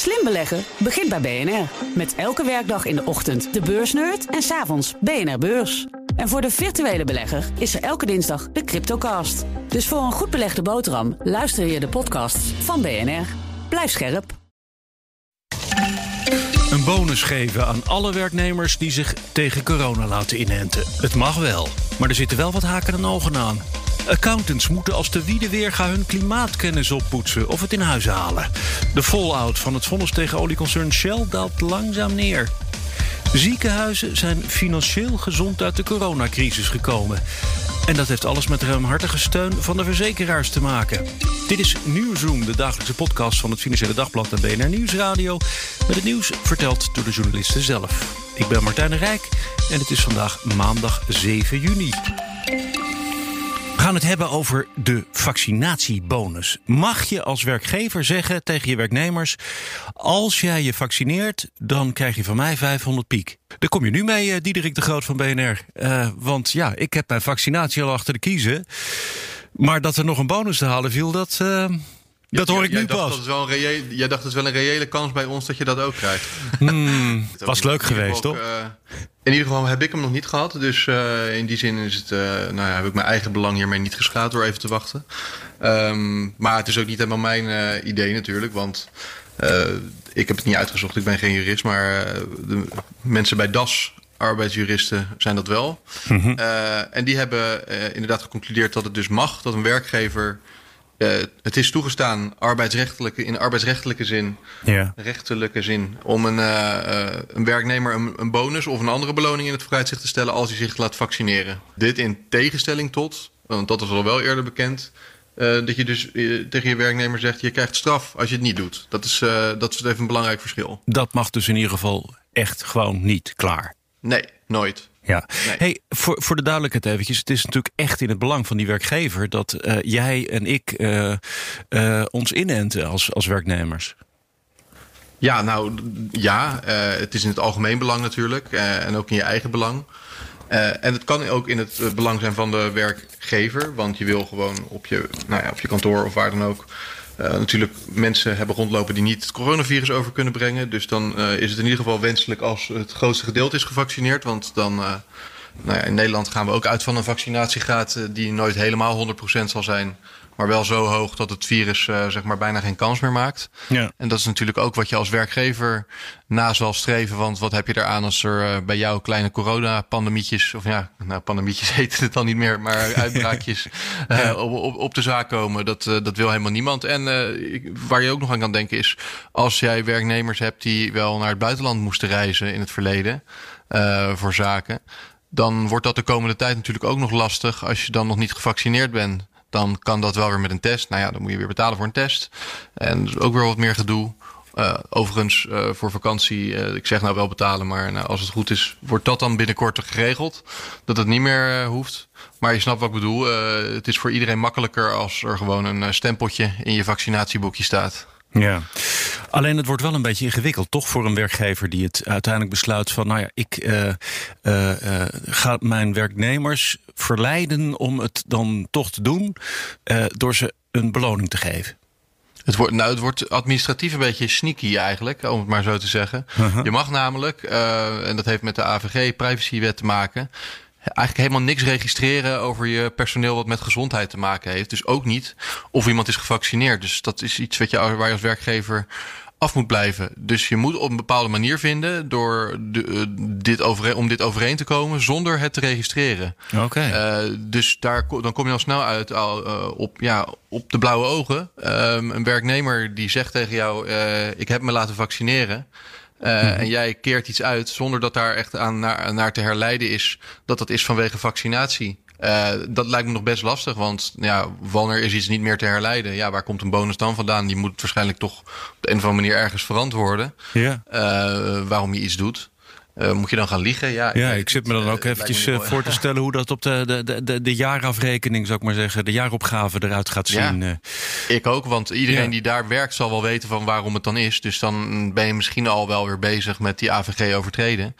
Slim beleggen begint bij BNR. Met elke werkdag in de ochtend de beursnerd en s'avonds BNR Beurs. En voor de virtuele belegger is er elke dinsdag de Cryptocast. Dus voor een goed belegde boterham luister je de podcasts van BNR. Blijf scherp. Een bonus geven aan alle werknemers die zich tegen corona laten inenten. Het mag wel, maar er zitten wel wat haken en ogen aan. Accountants moeten als de wiede weerga hun klimaatkennis oppoetsen of het in huis halen. De fallout van het vonnis tegen olieconcern Shell daalt langzaam neer. Ziekenhuizen zijn financieel gezond uit de coronacrisis gekomen. En dat heeft alles met ruimhartige steun van de verzekeraars te maken. Dit is Nieuwsroom, de dagelijkse podcast van het Financiële Dagblad en BNR Nieuwsradio. Met het nieuws verteld door de journalisten zelf. Ik ben Martijn Rijk en het is vandaag maandag 7 juni. We gaan het hebben over de vaccinatiebonus. Mag je als werkgever zeggen tegen je werknemers: als jij je vaccineert, dan krijg je van mij 500 piek? Daar kom je nu mee, eh, Diederik de Groot van BNR. Uh, want ja, ik heb mijn vaccinatie al achter de kiezen. Maar dat er nog een bonus te halen viel, dat. Uh, dat hoor ik jij nu dacht pas. Dat het wel een reëel, jij dacht het is wel een reële kans bij ons dat je dat ook krijgt. Hmm, was leuk geweest, toch? eh, in ieder geval heb ik hem nog niet gehad. Dus eh, in die zin is het, eh, nou ja, heb ik mijn eigen belang hiermee niet geschaad door even te wachten. Ehm, maar het is ook niet helemaal mijn eh, idee natuurlijk. Want ik heb het niet uitgezocht, ik ben geen jurist. Maar de mensen bij DAS, arbeidsjuristen, zijn dat wel. Eh, en die hebben inderdaad geconcludeerd dat het dus mag dat een werkgever. Eh, het is toegestaan arbeidsrechtelijke, in arbeidsrechtelijke zin Ja. rechtelijke zin om een, eh, eh, een werknemer een, een bonus of een andere beloning in het vooruitzicht te stellen als hij zich laat vaccineren. Dit in tegenstelling tot, want dat is al wel eerder bekend, dat je dus tegen je werknemer zegt: je krijgt straf als je het niet doet. Dat is, dat is even een belangrijk verschil. Dat mag dus in ieder geval echt gewoon niet klaar. Nee, nooit. Ja. Nee. Hey, voor, voor de duidelijkheid eventjes. Het is natuurlijk echt in het belang van die werkgever... dat eh, jij en ik eh, eh, ons inenten als, als werknemers. Ja, nou ja, het is in het algemeen belang natuurlijk en ook in je eigen belang. En het kan ook in het belang zijn van de werkgever, want je wil gewoon op je, nou ja, op je kantoor of waar dan ook. Eh, natuurlijk mensen hebben rondlopen die niet het coronavirus over kunnen brengen. Dus dan eh, is het in ieder geval wenselijk als het grootste gedeelte is gevaccineerd. Want dan, eh, nou ja, in Nederland gaan we ook uit van een vaccinatiegraad die nooit helemaal 100% zal zijn. Maar wel zo hoog dat het virus eh, zeg maar bijna geen kans meer maakt. Ja. En dat is natuurlijk ook wat je als werkgever na zal streven. Want wat heb je eraan als er eh, bij jou kleine coronapandemietjes... of ja, nou, pandemietjes heten het dan niet meer... maar uitbraakjes eh, op, op, op de zaak komen. Dat, dat wil helemaal niemand. En waar je ook nog aan kan denken is... als jij werknemers hebt die wel naar het buitenland moesten reizen in het verleden... voor zaken... dan wordt dat de komende tijd natuurlijk ook nog lastig... als je dan nog niet gevaccineerd bent dan kan dat wel weer met een test. Nou ja, dan moet je weer betalen voor een test. En dus ook weer wat meer gedoe. Eh, overigens, eh, voor vakantie, eh, ik zeg nou wel betalen, maar nou, als het goed is, wordt dat dan binnenkort geregeld. Dat het niet meer hoeft. Maar je snapt wat ik bedoel. Het is voor iedereen makkelijker als er gewoon een stempeltje in je vaccinatieboekje staat. Ja. Alleen het wordt wel een beetje ingewikkeld, toch, voor een werkgever die het uiteindelijk besluit van, nou ja, ik eh, eh, eh, ga mijn werknemers verleiden om het dan toch te doen, door ze een beloning te geven. Het wordt, nou, het wordt administratief een beetje sneaky eigenlijk, om het maar zo te zeggen. Je mag namelijk, en dat heeft met de AVG privacywet te maken, eigenlijk helemaal niks registreren over je personeel wat met gezondheid te maken heeft. Dus ook niet of iemand is gevaccineerd. Dus dat is iets wat je, waar je als werkgever af moet blijven. Dus je moet op een bepaalde manier vinden door de, eh, dit overeen, om dit overeen te komen zonder het te registreren. Oké. Eh, dus daar, dan kom je al snel uit al, eh, op, ja, op de blauwe ogen. Ehm, een werknemer die zegt tegen jou: Ik heb me laten vaccineren. Eh, En jij keert iets uit zonder dat daar echt aan naar, naar te herleiden is dat dat is vanwege vaccinatie. Eh, dat lijkt me nog best lastig, want ja, wanneer is iets niet meer te herleiden? Ja, waar komt een bonus dan vandaan? Die moet waarschijnlijk toch op de een of andere manier ergens verantwoorden. eh, waarom je iets doet. Eh, moet je dan gaan liegen? Ja, Ja, ik zit me dan Eh, ook me eventjes eh, voor te stellen hoe dat op de, de, de, de, jaarafrekening, zou ik maar zeggen, de jaaropgave eruit gaat zien. Ik ook, want iedereen Ja. die daar werkt zal wel weten van waarom het dan is. Dus dan ben je misschien al wel weer bezig met die AVG overtreden.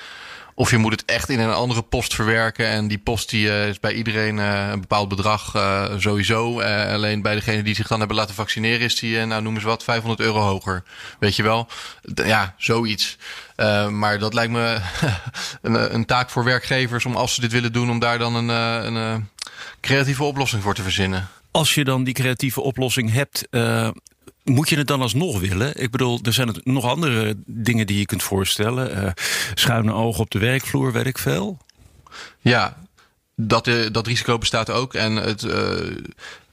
Of je moet het echt in een andere post verwerken. En die post die, is bij iedereen een bepaald bedrag sowieso. alleen bij degene die zich dan hebben laten vaccineren is die, nou noemen ze wat, 500 euro hoger. Weet je wel? Ja, zoiets. maar dat lijkt me een, een, taak voor werkgevers om als ze dit willen doen, om daar dan een, een, creatieve oplossing voor te verzinnen. Als je dan die creatieve oplossing hebt, moet je het dan alsnog willen? Ik bedoel, er zijn nog andere dingen die je kunt voorstellen. Uh, schuine ogen op de werkvloer, werk veel. Ja, dat, uh, dat risico bestaat ook. En het, uh,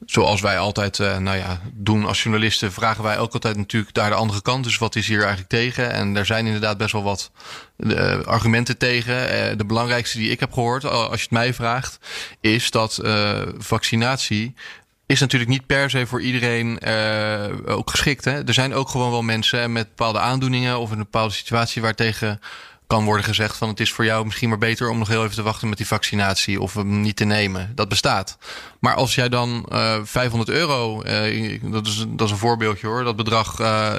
zoals wij altijd nou ja, doen als journalisten, vragen wij ook altijd natuurlijk daar de andere kant. Dus wat is hier eigenlijk tegen? En er zijn inderdaad best wel wat argumenten tegen. de belangrijkste die ik heb gehoord, als je het mij vraagt, is dat vaccinatie is natuurlijk niet per se voor iedereen ook geschikt. Hè? Er zijn ook gewoon wel mensen met bepaalde aandoeningen of in een bepaalde situatie waartegen kan worden gezegd van het is voor jou misschien maar beter om nog heel even te wachten met die vaccinatie of hem niet te nemen. Dat bestaat. Maar als jij dan uh, eh, 500 euro, uh, dat, is, dat is een voorbeeldje hoor, dat bedrag uh,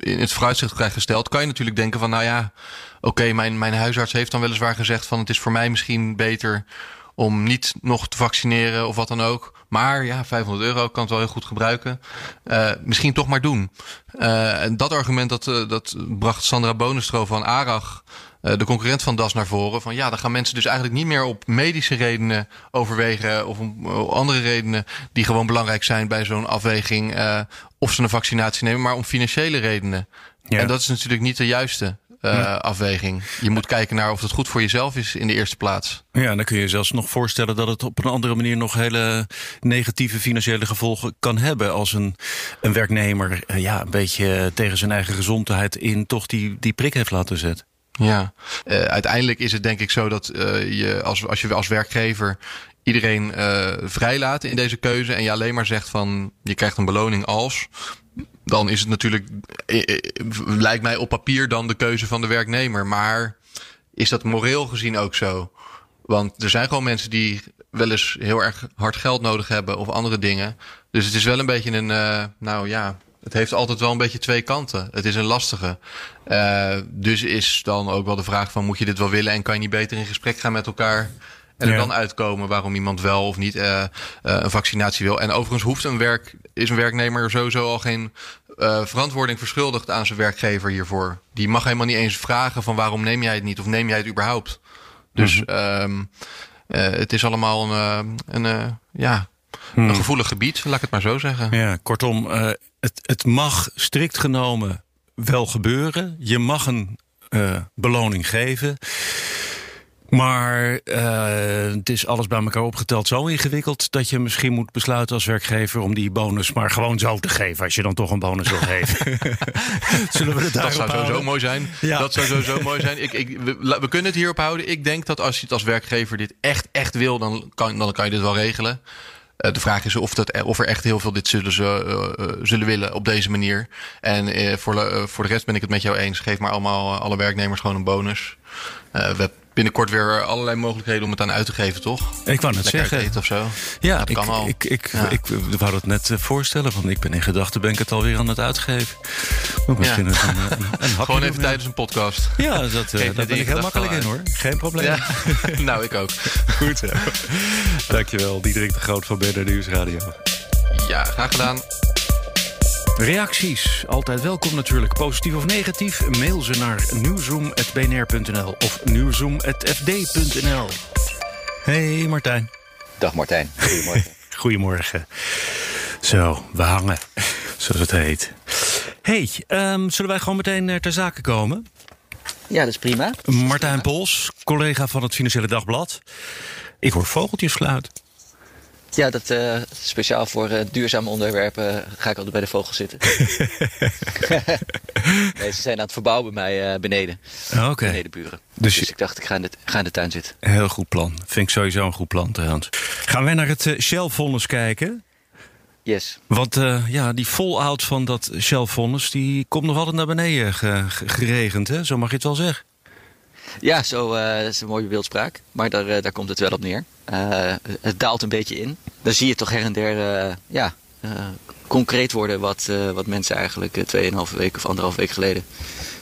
in het vooruitzicht krijgt gesteld, kan je natuurlijk denken van nou ja, oké, okay, mijn, mijn huisarts heeft dan weliswaar gezegd van het is voor mij misschien beter om niet nog te vaccineren of wat dan ook. Maar ja, 500 euro kan het wel heel goed gebruiken. Uh, misschien toch maar doen. Uh, en dat argument dat, uh, dat bracht Sandra Bonestro van Arag, de concurrent van DAS, naar voren. Van ja, dan gaan mensen dus eigenlijk niet meer op medische redenen overwegen. Of om andere redenen die gewoon belangrijk zijn bij zo'n afweging. of ze een vaccinatie nemen, maar om financiële redenen. Ja. En dat is natuurlijk niet de juiste uh, afweging. Je moet kijken naar of het goed voor jezelf is in de eerste plaats. Ja, dan kun je je zelfs nog voorstellen dat het op een andere manier nog hele negatieve financiële gevolgen kan hebben. Als een, een werknemer uh, ja, een beetje tegen zijn eigen gezondheid in toch die, die prik heeft laten zetten. Ja, uh, uiteindelijk is het denk ik zo dat je als, als je als werkgever iedereen vrijlaat in deze keuze en je alleen maar zegt van je krijgt een beloning als, dan is het natuurlijk, eh, eh, lijkt mij op papier dan de keuze van de werknemer. Maar is dat moreel gezien ook zo? Want er zijn gewoon mensen die wel eens heel erg hard geld nodig hebben of andere dingen. Dus het is wel een beetje een, nou ja, het heeft altijd wel een beetje twee kanten. Het is een lastige. Dus is dan ook wel de vraag van moet je dit wel willen en kan je niet beter in gesprek gaan met elkaar en er dan uitkomen waarom iemand wel of niet uh, uh, een vaccinatie wil. En overigens hoeft een werk, is een werknemer sowieso al geen uh, verantwoording verschuldigd aan zijn werkgever hiervoor. Die mag helemaal niet eens vragen van waarom neem jij het niet of neem jij het überhaupt. Dus mm -hmm. het is allemaal een, een ja, een hmm. gevoelig gebied, laat ik het maar zo zeggen. Ja, kortom, het, het mag strikt genomen wel gebeuren. Je mag een beloning geven. Maar uh, het is alles bij elkaar opgeteld zo ingewikkeld dat je misschien moet besluiten als werkgever om die bonus maar gewoon zo te geven als je dan toch een bonus wil geven. Zullen we het Dat zou sowieso mooi zijn. Ja. Dat zou sowieso mooi zijn. Ik, ik, we, we, kunnen het hierop houden. Ik denk dat als je het als werkgever dit echt, echt wil, dan kan, dan kan je dit wel regelen. Uh, de vraag is of, dat, of er echt heel veel dit zullen, ze, uh, zullen willen op deze manier. En uh, voor, voor de rest ben ik het met jou eens. Geef maar allemaal alle werknemers gewoon een bonus. we binnenkort weer allerlei mogelijkheden om het aan uit te geven, toch? Ik wou net zeggen. Of zo. Ja, dat ik, kan al. Ik, ik, wou het net eh, voorstellen, want ik ben in gedachten ben ik het alweer aan het uitgeven. misschien een, een, een Gewoon even tijdens een podcast. Ja, dat, uh, daar ben ik heel makkelijk in hoor. Geen probleem. Ja. nou, ik ook. Goed zo. Dankjewel, Diederik de Groot van BNR Nieuwsradio. Ja, graag gedaan. Reacties, altijd welkom natuurlijk. Positief of negatief, mail ze naar nieuwzoom.bnr.nl of nieuwzoom.fd.nl. Hey Martijn. Dag Martijn, goedemorgen. Goedemorgen. Zo, we hangen, zoals het heet. hey, um, zullen wij gewoon meteen ter zake komen? Ja, dat is prima. Martijn Pols, collega van het Financiële Dagblad. Ik hoor vogeltjes fluiten. Ja, dat, uh, speciaal voor uh, duurzame onderwerpen ga ik altijd bij de vogels zitten. nee, ze zijn aan het verbouwen bij mij uh, beneden. Oh, Oké. Beneden buren. Dus, dus, ik dacht, ik ga, in de, ga in de tuin zitten. Heel goed plan. Vind ik sowieso een goed plan trouwens. Gaan wij naar het Shell-vonnis kijken? Yes. Want ja, die fallout van dat Shell-vonnis... die komt nog altijd naar beneden geregend, hè? Zo mag je het wel zeggen. Ja, zo uh, is een mooie beeldspraak. Maar daar, uh, daar komt het wel op neer. Uh, het daalt een beetje in. Dan zie je toch her en der ja, concreet worden wat, wat mensen eigenlijk 2,5 weken of anderhalf week geleden,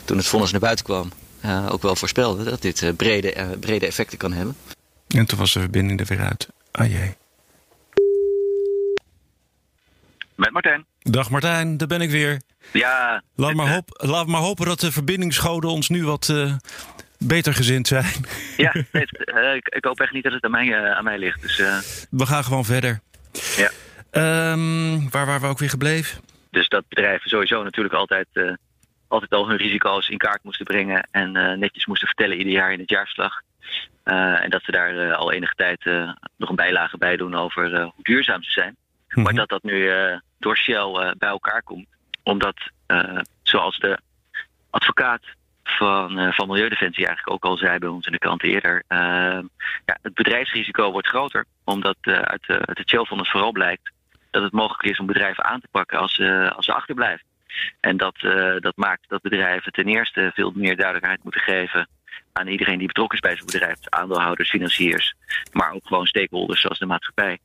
toen het vonnis naar buiten kwam, ook wel voorspelde dat dit brede, brede effecten kan hebben. En toen was de verbinding er weer uit. Ah jee. Met Martijn. Dag Martijn, daar ben ik weer. Ja. Laat maar, hoop, laat maar hopen dat de verbindingsgoden ons nu wat uh, beter gezind zijn. Ja, uh, ik, ik, hoop echt niet dat het aan mij, uh, aan mij ligt. Dus, we gaan gewoon verder. Ja. Um, waar waren we ook weer gebleven? Dus dat bedrijven sowieso natuurlijk altijd, altijd al hun risico's in kaart moesten brengen. En netjes moesten vertellen ieder jaar in het jaarverslag. en dat ze daar al enige tijd nog een bijlage bij doen over hoe duurzaam ze zijn. Maar mhm. dat dat nu door Shell bij elkaar komt omdat, zoals de advocaat van, uh, van Milieudefensie eigenlijk ook al zei bij ons in de krant eerder, uh, ja, het bedrijfsrisico wordt groter. Omdat uit, uit het vooral blijkt dat het mogelijk is om bedrijven aan te pakken als, als ze achterblijven. En dat, dat maakt dat bedrijven ten eerste veel meer duidelijkheid moeten geven aan iedereen die betrokken is bij zo'n bedrijf. Aandeelhouders, financiers, maar ook gewoon stakeholders zoals de maatschappij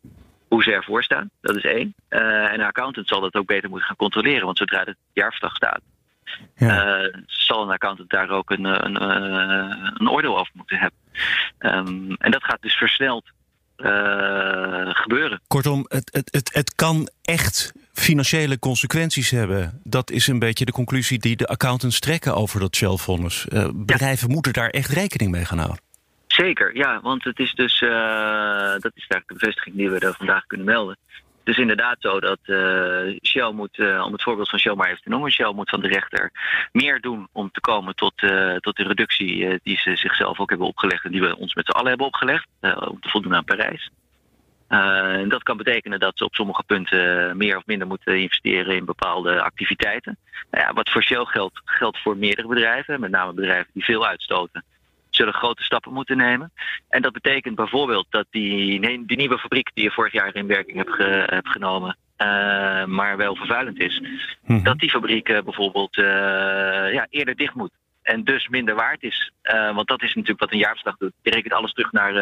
hoe ze ervoor staan. Dat is één. En een accountant zal dat ook beter moeten gaan controleren, want zodra het jaarverslag staat, ja. uh, zal een accountant daar ook een, een, een, een oordeel over moeten hebben. Um, en dat gaat dus versneld uh, gebeuren. Kortom, het, het, het, het kan echt financiële consequenties hebben. Dat is een beetje de conclusie die de accountants trekken over dat Shell-vonnis. bedrijven moeten daar echt rekening mee gaan houden. Zeker, ja, want het is dus, uh, dat is eigenlijk de bevestiging die we er vandaag kunnen melden. Het is inderdaad zo dat uh, Shell moet, uh, om het voorbeeld van Shell maar even te noemen, Shell moet van de rechter meer doen om te komen tot, tot de reductie die ze zichzelf ook hebben opgelegd en die we ons met z'n allen hebben opgelegd, om te voldoen aan Parijs. en dat kan betekenen dat ze op sommige punten meer of minder moeten investeren in bepaalde activiteiten. Nou ja, wat voor Shell geldt, geldt voor meerdere bedrijven, met name bedrijven die veel uitstoten zullen grote stappen moeten nemen. En dat betekent bijvoorbeeld dat die, die nieuwe fabriek die je vorig jaar in werking hebt, ge, hebt genomen, uh, maar wel vervuilend is, mm-hmm. dat die fabriek uh, bijvoorbeeld uh, ja, eerder dicht moet. En dus minder waard is. want dat is natuurlijk wat een jaarverslag doet. Je rekent alles terug naar,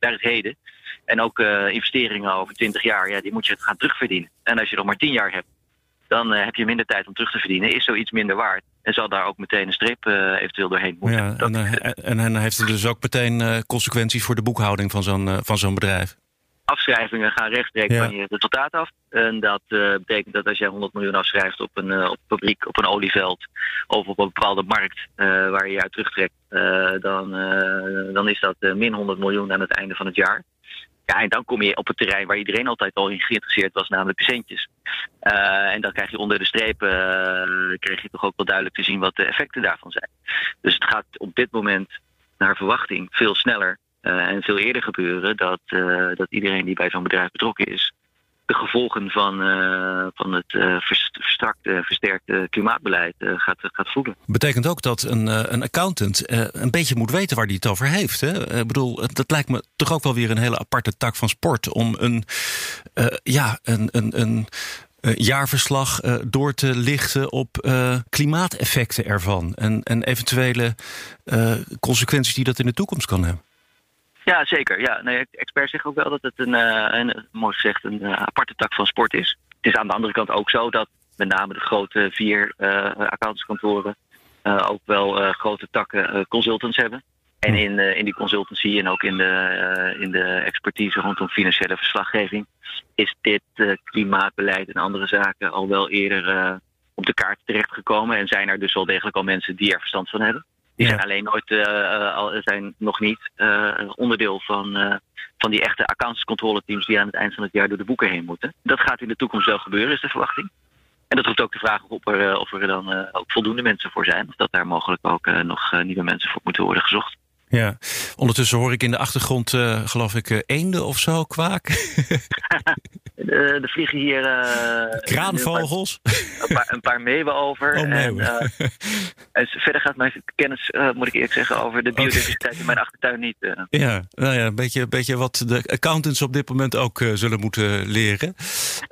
naar het heden. En ook investeringen over 20 jaar, ja, die moet je gaan terugverdienen. En als je nog maar 10 jaar hebt, dan heb je minder tijd om terug te verdienen. Is zoiets minder waard. En zal daar ook meteen een streep uh, eventueel doorheen moeten. Ja, en, uh, en, en, heeft het dus ook meteen consequenties voor de boekhouding van zo'n van zo'n bedrijf? Afschrijvingen gaan rechtstreeks ja. van je resultaat af. En dat betekent dat als jij 100 miljoen afschrijft op een, op een fabriek, op een olieveld of op een bepaalde markt waar je je uit terugtrekt, dan, dan is dat min 100 miljoen aan het einde van het jaar. Ja, en dan kom je op het terrein waar iedereen altijd al in geïnteresseerd was, namelijk de centjes. Uh, en dan krijg je onder de streep, uh, krijg je toch ook wel duidelijk te zien wat de effecten daarvan zijn. Dus het gaat op dit moment naar verwachting veel sneller uh, en veel eerder gebeuren dat, dat iedereen die bij zo'n bedrijf betrokken is, de gevolgen van, uh, van het uh, versterkte klimaatbeleid uh, gaat, gaat voelen. Betekent ook dat een, een accountant een beetje moet weten waar hij het over heeft. Hè? Ik bedoel, dat lijkt me toch ook wel weer een hele aparte tak van sport om een, ja, een, een, een jaarverslag door te lichten op klimaateffecten ervan en, en eventuele consequenties die dat in de toekomst kan hebben. Ja, zeker. Ja, nee, experts zeggen ook wel dat het een, uh, een mooi gezegd, een uh, aparte tak van sport is. Het is aan de andere kant ook zo dat met name de grote vier uh, accountantskantoren ook wel grote takken consultants hebben. En in, in die consultancy en ook in de, in de expertise rondom financiële verslaggeving is dit klimaatbeleid en andere zaken al wel eerder op de kaart terechtgekomen. En zijn er dus wel degelijk al mensen die er verstand van hebben. Die zijn alleen nooit, uh, zijn nog niet uh, onderdeel van, van die echte accountantscontroleteams die aan het eind van het jaar door de boeken heen moeten. Dat gaat in de toekomst wel gebeuren, is de verwachting. En dat roept ook de vraag op of er, of er dan ook voldoende mensen voor zijn. Of dat daar mogelijk ook nog nieuwe mensen voor moeten worden gezocht. Ja, ondertussen hoor ik in de achtergrond, geloof ik, eenden of zo, kwaak. de, de vliegen hier... Uh, Kraanvogels? Een paar, een paar meeuwen over. Oh, meeuwen. En, en, verder gaat mijn kennis, moet ik eerlijk zeggen, over de biodiversiteit in mijn achtertuin niet. Ja, nou ja, een beetje, beetje wat de accountants op dit moment ook zullen moeten leren.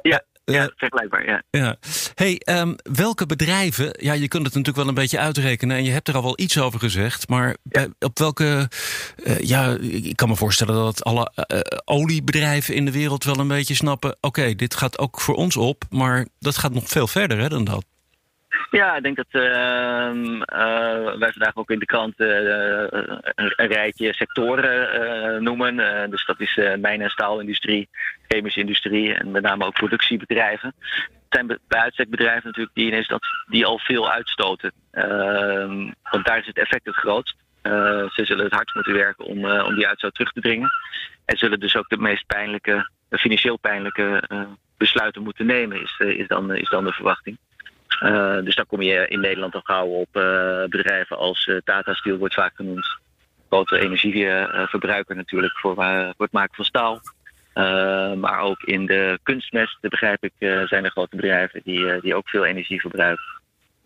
Ja. Ja, vergelijkbaar, ja. ja. Hey, um, welke bedrijven, ja, je kunt het natuurlijk wel een beetje uitrekenen en je hebt er al wel iets over gezegd, maar op welke, uh, ja, ik kan me voorstellen dat alle uh, oliebedrijven in de wereld wel een beetje snappen, oké, okay, dit gaat ook voor ons op, maar dat gaat nog veel verder hè, dan dat. Ja, ik denk dat ehm, eh, wij vandaag ook in de krant uh, een, een, rijtje sectoren noemen. dus dat is mijn- en staalindustrie, chemische industrie en met name ook productiebedrijven. Zijn bij uitstek bedrijven natuurlijk die, ineens dat, die al veel uitstoten. Ehm, want daar is het effect het grootst. ze zullen het hardst moeten werken om, om die uitstoot terug te dringen. En zullen dus ook de meest pijnlijke, financieel pijnlijke besluiten moeten nemen, is, is, dan, is dan de verwachting. Dus dan kom je in Nederland al gauw op bedrijven als Tata Steel wordt vaak genoemd. Grote energieverbruiker natuurlijk voor, voor, het maken van staal. Maar ook in de kunstmest, begrijp ik, zijn er grote bedrijven die, die ook veel energie verbruiken.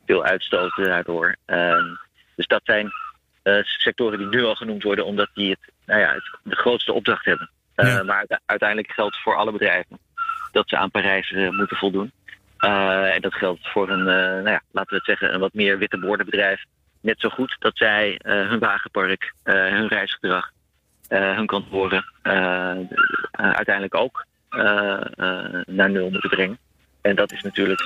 Veel uitstoten daardoor. Ehm, dus dat zijn sectoren die nu al genoemd worden omdat die het, nou ja, het de grootste opdracht hebben. Ja. Maar uiteindelijk geldt voor alle bedrijven dat ze aan Parijs moeten voldoen. Uh, en dat geldt voor een, uh, nou ja, laten we het zeggen, een wat meer witte boordenbedrijf. Net zo goed dat zij uh, hun wagenpark, hun reisgedrag, hun kantoren uiteindelijk ook naar nul moeten brengen. En dat is natuurlijk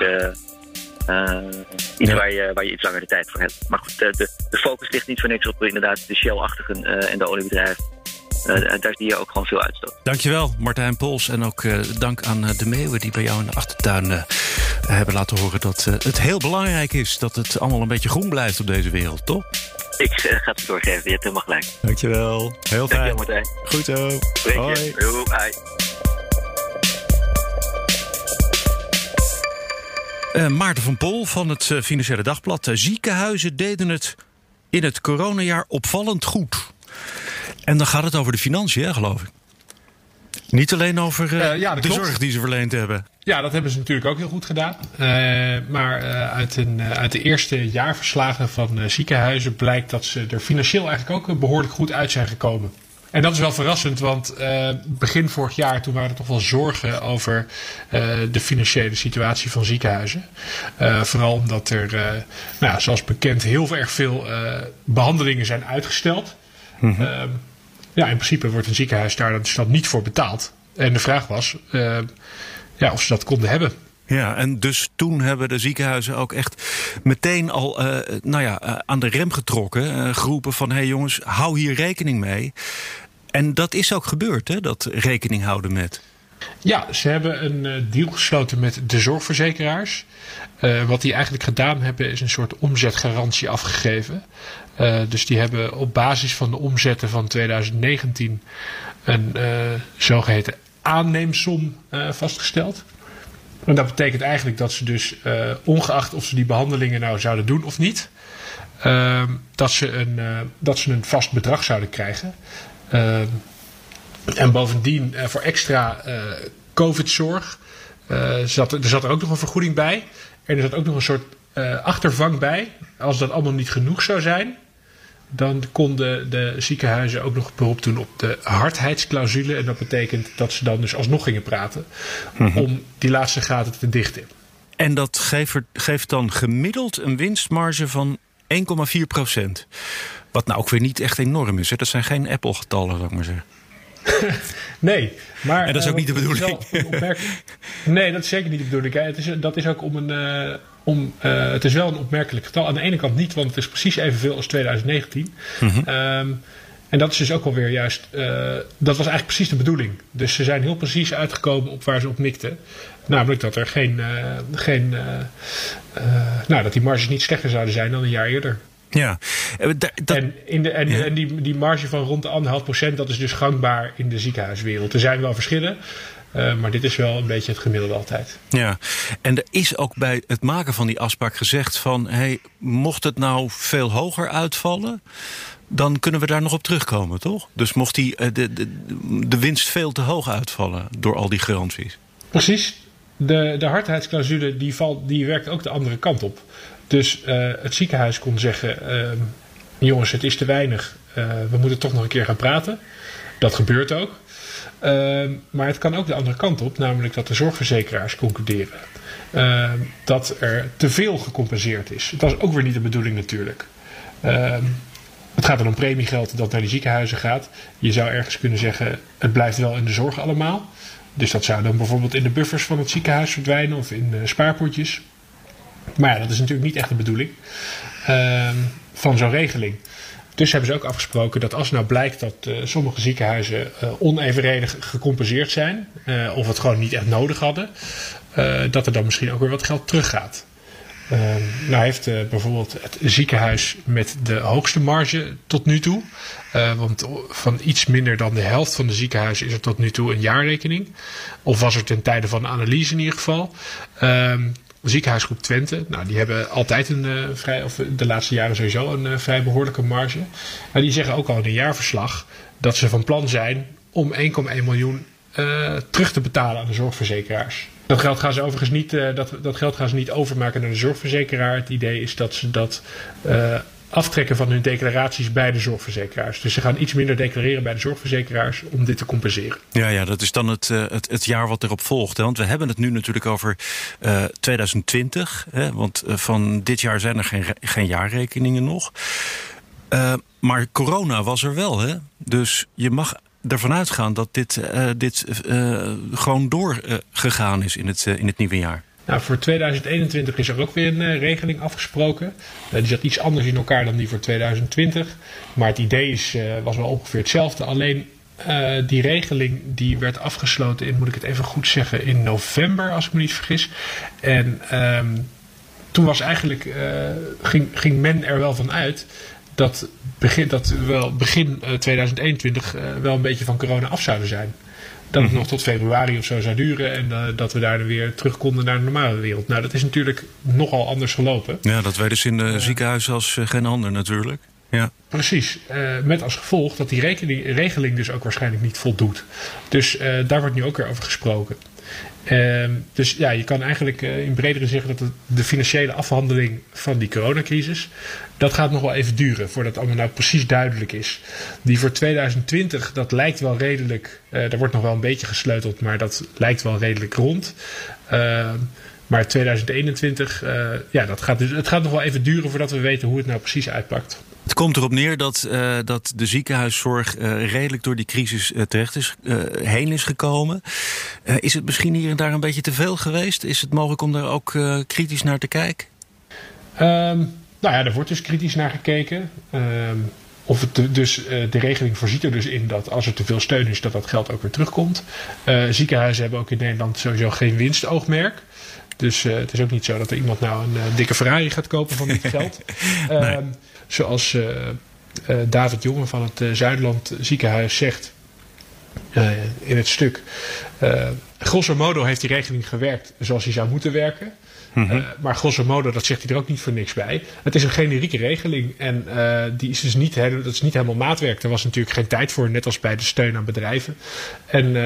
iets ja. waar, je, waar je iets langer de tijd voor hebt. Maar goed, de, de focus ligt niet voor niks op inderdaad de Shell-achtigen en de oliebedrijven. Uh, daar zie je ook gewoon veel uitstoot. Dankjewel, Martijn Pols. En ook uh, dank aan uh, de meeuwen die bij jou in de achtertuin hebben laten horen dat het heel belangrijk is dat het allemaal een beetje groen blijft op deze wereld, toch? Ik ga het doorgeven, je hebt helemaal gelijk. Dankjewel, heel fijn. Dankjewel, Martijn. Goed zo. Hoi. Hoi. Uh, Maarten van Pol van het uh, Financiële Dagblad. ziekenhuizen deden het in het coronajaar opvallend goed. En dan gaat het over de financiën, geloof ik. Niet alleen over uh, ja, de klopt. zorg die ze verleend hebben. Ja, dat hebben ze natuurlijk ook heel goed gedaan. Uh, maar uh, uit, een, uit, de eerste jaarverslagen van ziekenhuizen blijkt dat ze er financieel eigenlijk ook behoorlijk goed uit zijn gekomen. En dat is wel verrassend, want begin vorig jaar toen waren er toch wel zorgen over de financiële situatie van ziekenhuizen. vooral omdat er, nou, zoals bekend, heel erg veel behandelingen zijn uitgesteld. Mm -hmm. Ja, in principe wordt een ziekenhuis daar dus dan niet voor betaald. En de vraag was uh, ja, of ze dat konden hebben. Ja, en dus toen hebben de ziekenhuizen ook echt meteen al uh, nou ja, uh, aan de rem getrokken. geroepen van, hé hey jongens, hou hier rekening mee. En dat is ook gebeurd, hè, dat rekening houden met. Ja, ze hebben een deal gesloten met de zorgverzekeraars. Uh, wat die eigenlijk gedaan hebben is een soort omzetgarantie afgegeven. Uh, dus die hebben op basis van de omzetten van 2019 een uh, zogeheten aanneemsom vastgesteld. En dat betekent eigenlijk dat ze dus, ongeacht of ze die behandelingen nou zouden doen of niet, ehm, dat, ze een, dat ze een vast bedrag zouden krijgen. Ehm, en bovendien voor extra COVID-zorg zat, er zat er ook nog een vergoeding bij. En er zat ook nog een soort achtervang bij. Als dat allemaal niet genoeg zou zijn, dan konden de ziekenhuizen ook nog beroep doen op de hardheidsclausule. En dat betekent dat ze dan dus alsnog gingen praten mm-hmm. om die laatste gaten te dichten. En dat geeft, geeft dan gemiddeld een winstmarge van 1,4 procent. Wat nou ook weer niet echt enorm is. Hè? Dat zijn geen Apple-getallen, zou ik maar zeggen. nee, maar. En dat is ook uh, niet de bedoeling. nee, dat is zeker niet de bedoeling. Hè. Het is, dat is ook om een. Uh, om, uh, het is wel een opmerkelijk getal. Aan de ene kant niet, want het is precies evenveel als 2019. Mm-hmm. Um, en dat is dus ook alweer juist. dat was eigenlijk precies de bedoeling. Dus ze zijn heel precies uitgekomen op waar ze op mikten. Namelijk dat er geen. geen nou, dat die marges niet slechter zouden zijn dan een jaar eerder. Ja, dat, en, in de, en, ja. en die, die marge van rond de anderhalf procent, dat is dus gangbaar in de ziekenhuiswereld. Er zijn wel verschillen, uh, maar dit is wel een beetje het gemiddelde altijd. Ja, en er is ook bij het maken van die afspraak gezegd van... Hey, mocht het nou veel hoger uitvallen, dan kunnen we daar nog op terugkomen, toch? Dus mocht die, de, de, de winst veel te hoog uitvallen door al die garanties. Precies. De, de hardheidsclausule die, valt, die werkt ook de andere kant op. Dus uh, het ziekenhuis kon zeggen: uh, jongens, het is te weinig. Uh, we moeten toch nog een keer gaan praten. Dat gebeurt ook. Ehm, maar het kan ook de andere kant op, namelijk dat de zorgverzekeraars concluderen ehm, dat er te veel gecompenseerd is. Dat is ook weer niet de bedoeling natuurlijk. Ehm, het gaat dan om premiegeld dat naar die ziekenhuizen gaat. Je zou ergens kunnen zeggen: het blijft wel in de zorg allemaal. Dus dat zou dan bijvoorbeeld in de buffers van het ziekenhuis verdwijnen of in spaarpotjes. Maar ja, dat is natuurlijk niet echt de bedoeling ehm, van zo'n regeling. Dus hebben ze ook afgesproken dat als nou blijkt dat uh, sommige ziekenhuizen uh, onevenredig gecompenseerd zijn, of het gewoon niet echt nodig hadden, dat er dan misschien ook weer wat geld teruggaat. Ehm, nou heeft bijvoorbeeld het ziekenhuis met de hoogste marge tot nu toe, want van iets minder dan de helft van de ziekenhuizen is er tot nu toe een jaarrekening. Of was er ten tijde van de analyse in ieder geval. Ehm, ziekenhuisgroep Twente, nou, die hebben altijd een uh, vrij, of de laatste jaren sowieso een vrij behoorlijke marge. Maar die zeggen ook al in een jaarverslag dat ze van plan zijn om 1,1 miljoen terug te betalen aan de zorgverzekeraars. Dat geld gaan ze overigens niet, dat, dat geld gaan ze niet overmaken naar de zorgverzekeraar. Het idee is dat ze dat aftrekken van hun declaraties bij de zorgverzekeraars. Dus ze gaan iets minder declareren bij de zorgverzekeraars om dit te compenseren. Ja, ja dat is dan het, uh, het, het, jaar wat erop volgt. Hè? Want we hebben het nu natuurlijk over uh, 2020. Hè? Want van dit jaar zijn er geen, geen jaarrekeningen nog. Maar corona was er wel, hè? Dus je mag ervan uitgaan dat dit, dit gewoon doorgegaan is in het, in het nieuwe jaar. Nou, voor 2021 is er ook weer een regeling afgesproken. Die zat iets anders in elkaar dan die voor 2020. Maar het idee is, was wel ongeveer hetzelfde. Alleen die regeling die werd afgesloten in, moet ik het even goed zeggen, in november, als ik me niet vergis. En um, toen was eigenlijk, ging, ging men er wel van uit dat begin, dat wel begin 2021 wel een beetje van corona af zouden zijn dat het mhm. nog tot februari of zo zou duren en uh, dat we daar weer terug konden naar de normale wereld. Nou, dat is natuurlijk nogal anders gelopen. Ja, dat weten ze in de uh, ziekenhuizen als uh, geen ander natuurlijk. Ja. Precies, met als gevolg dat die rekening, regeling dus ook waarschijnlijk niet voldoet. Dus daar wordt nu ook weer over gesproken. Uh, dus ja, je kan eigenlijk uh, in bredere zeggen dat de financiële afhandeling van die coronacrisis, dat gaat nog wel even duren voordat allemaal nou precies duidelijk is. Die voor 2020, dat lijkt wel redelijk, uh, er wordt nog wel een beetje gesleuteld, maar dat lijkt wel redelijk rond. Uh, maar 2021, ja, dat gaat dus, het gaat nog wel even duren voordat we weten hoe het nou precies uitpakt. Het komt erop neer dat, uh, dat de ziekenhuiszorg uh, redelijk door die crisis uh, terecht is, heen is gekomen. is het misschien hier en daar een beetje te veel geweest? Is het mogelijk om daar ook kritisch naar te kijken? Um, nou ja, er wordt dus kritisch naar gekeken. Um, of het dus, de regeling voorziet er dus in dat als er te veel steun is, dat dat geld ook weer terugkomt. ziekenhuizen hebben ook in Nederland sowieso geen winstoogmerk. Dus het is ook niet zo dat er iemand nou een dikke Ferrari gaat kopen van dit geld. nee. um, zoals uh, uh, David Jonge van het uh, Zuidland ziekenhuis zegt in het stuk. grosso modo heeft die regeling gewerkt zoals hij zou moeten werken. -hmm. maar grosso modo, dat zegt hij er ook niet voor niks bij. Het is een generieke regeling en die is dus niet, dat is niet helemaal maatwerk. Er was natuurlijk geen tijd voor, net als bij de steun aan bedrijven. En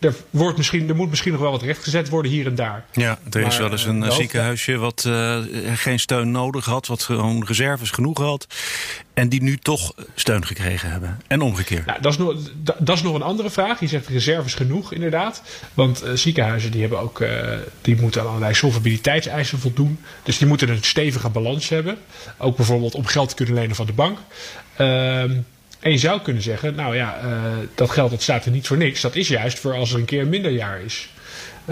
er, wordt misschien, er moet misschien nog wel wat rechtgezet worden hier en daar. Ja, er is maar, wel eens een uh, ziekenhuisje wat uh, geen steun nodig had, wat gewoon reserves genoeg had. En die nu toch steun gekregen hebben. En omgekeerd. Nou, dat, is nog, dat, dat, is nog een andere vraag. Je zegt reserves genoeg, inderdaad. Want uh, ziekenhuizen die hebben ook, die moeten aan allerlei solvabiliteitseisen voldoen. Dus die moeten een stevige balans hebben. Ook bijvoorbeeld om geld te kunnen lenen van de bank. Ehm, en je zou kunnen zeggen, nou ja, uh, dat geld dat staat er niet voor niks. Dat is juist voor als er een keer een minder jaar is.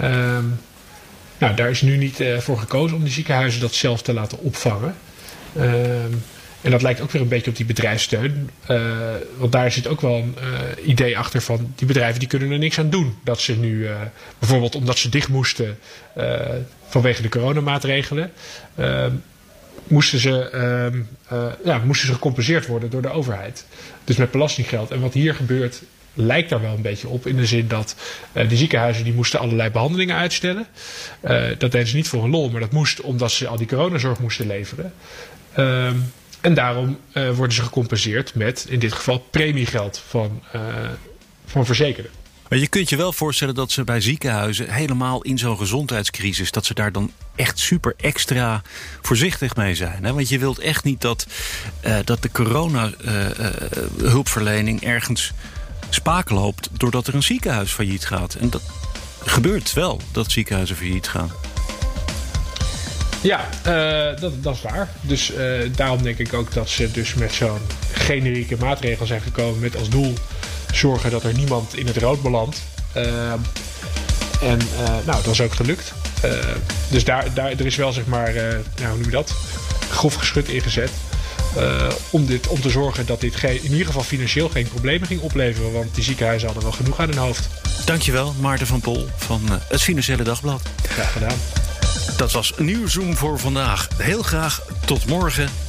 Um, nou, daar is nu niet uh, voor gekozen om die ziekenhuizen dat zelf te laten opvangen. Um, en dat lijkt ook weer een beetje op die bedrijfssteun. Uh, want daar zit ook wel een idee achter van die bedrijven die kunnen er niks aan doen. Dat ze nu, bijvoorbeeld omdat ze dicht moesten vanwege de coronamaatregelen moesten ze, uh, uh, ja, moesten ze gecompenseerd worden door de overheid. Dus met belastinggeld. En wat hier gebeurt lijkt daar wel een beetje op. In de zin dat uh, de ziekenhuizen die moesten allerlei behandelingen uitstellen. Uh, dat deden ze niet voor een lol, maar dat moest omdat ze al die coronazorg moesten leveren. Uh, en daarom worden ze gecompenseerd met in dit geval premiegeld van, van verzekerden. Maar je kunt je wel voorstellen dat ze bij ziekenhuizen helemaal in zo'n gezondheidscrisis, dat ze daar dan echt super extra voorzichtig mee zijn. Hè? Want je wilt echt niet dat, uh, dat de corona-hulpverlening uh, uh, ergens spaak loopt doordat er een ziekenhuis failliet gaat. En dat gebeurt wel, dat ziekenhuizen failliet gaan. Ja, dat, dat, is waar. Dus daarom denk ik ook dat ze dus met zo'n generieke maatregel zijn gekomen met als doel zorgen dat er niemand in het rood belandt. Uh, en uh, nou, dat is ook gelukt. dus daar, daar, er is wel, zeg maar, nou, hoe noem je dat? Grof geschut ingezet. Uh, om, dit, om te zorgen dat dit in ieder geval financieel geen problemen ging opleveren. Want die ziekenhuizen hadden wel genoeg aan hun hoofd. Dankjewel, Maarten van Pol van uh, het Financiële Dagblad. Graag gedaan. Dat was Nieuwzoom voor vandaag. Heel graag tot morgen.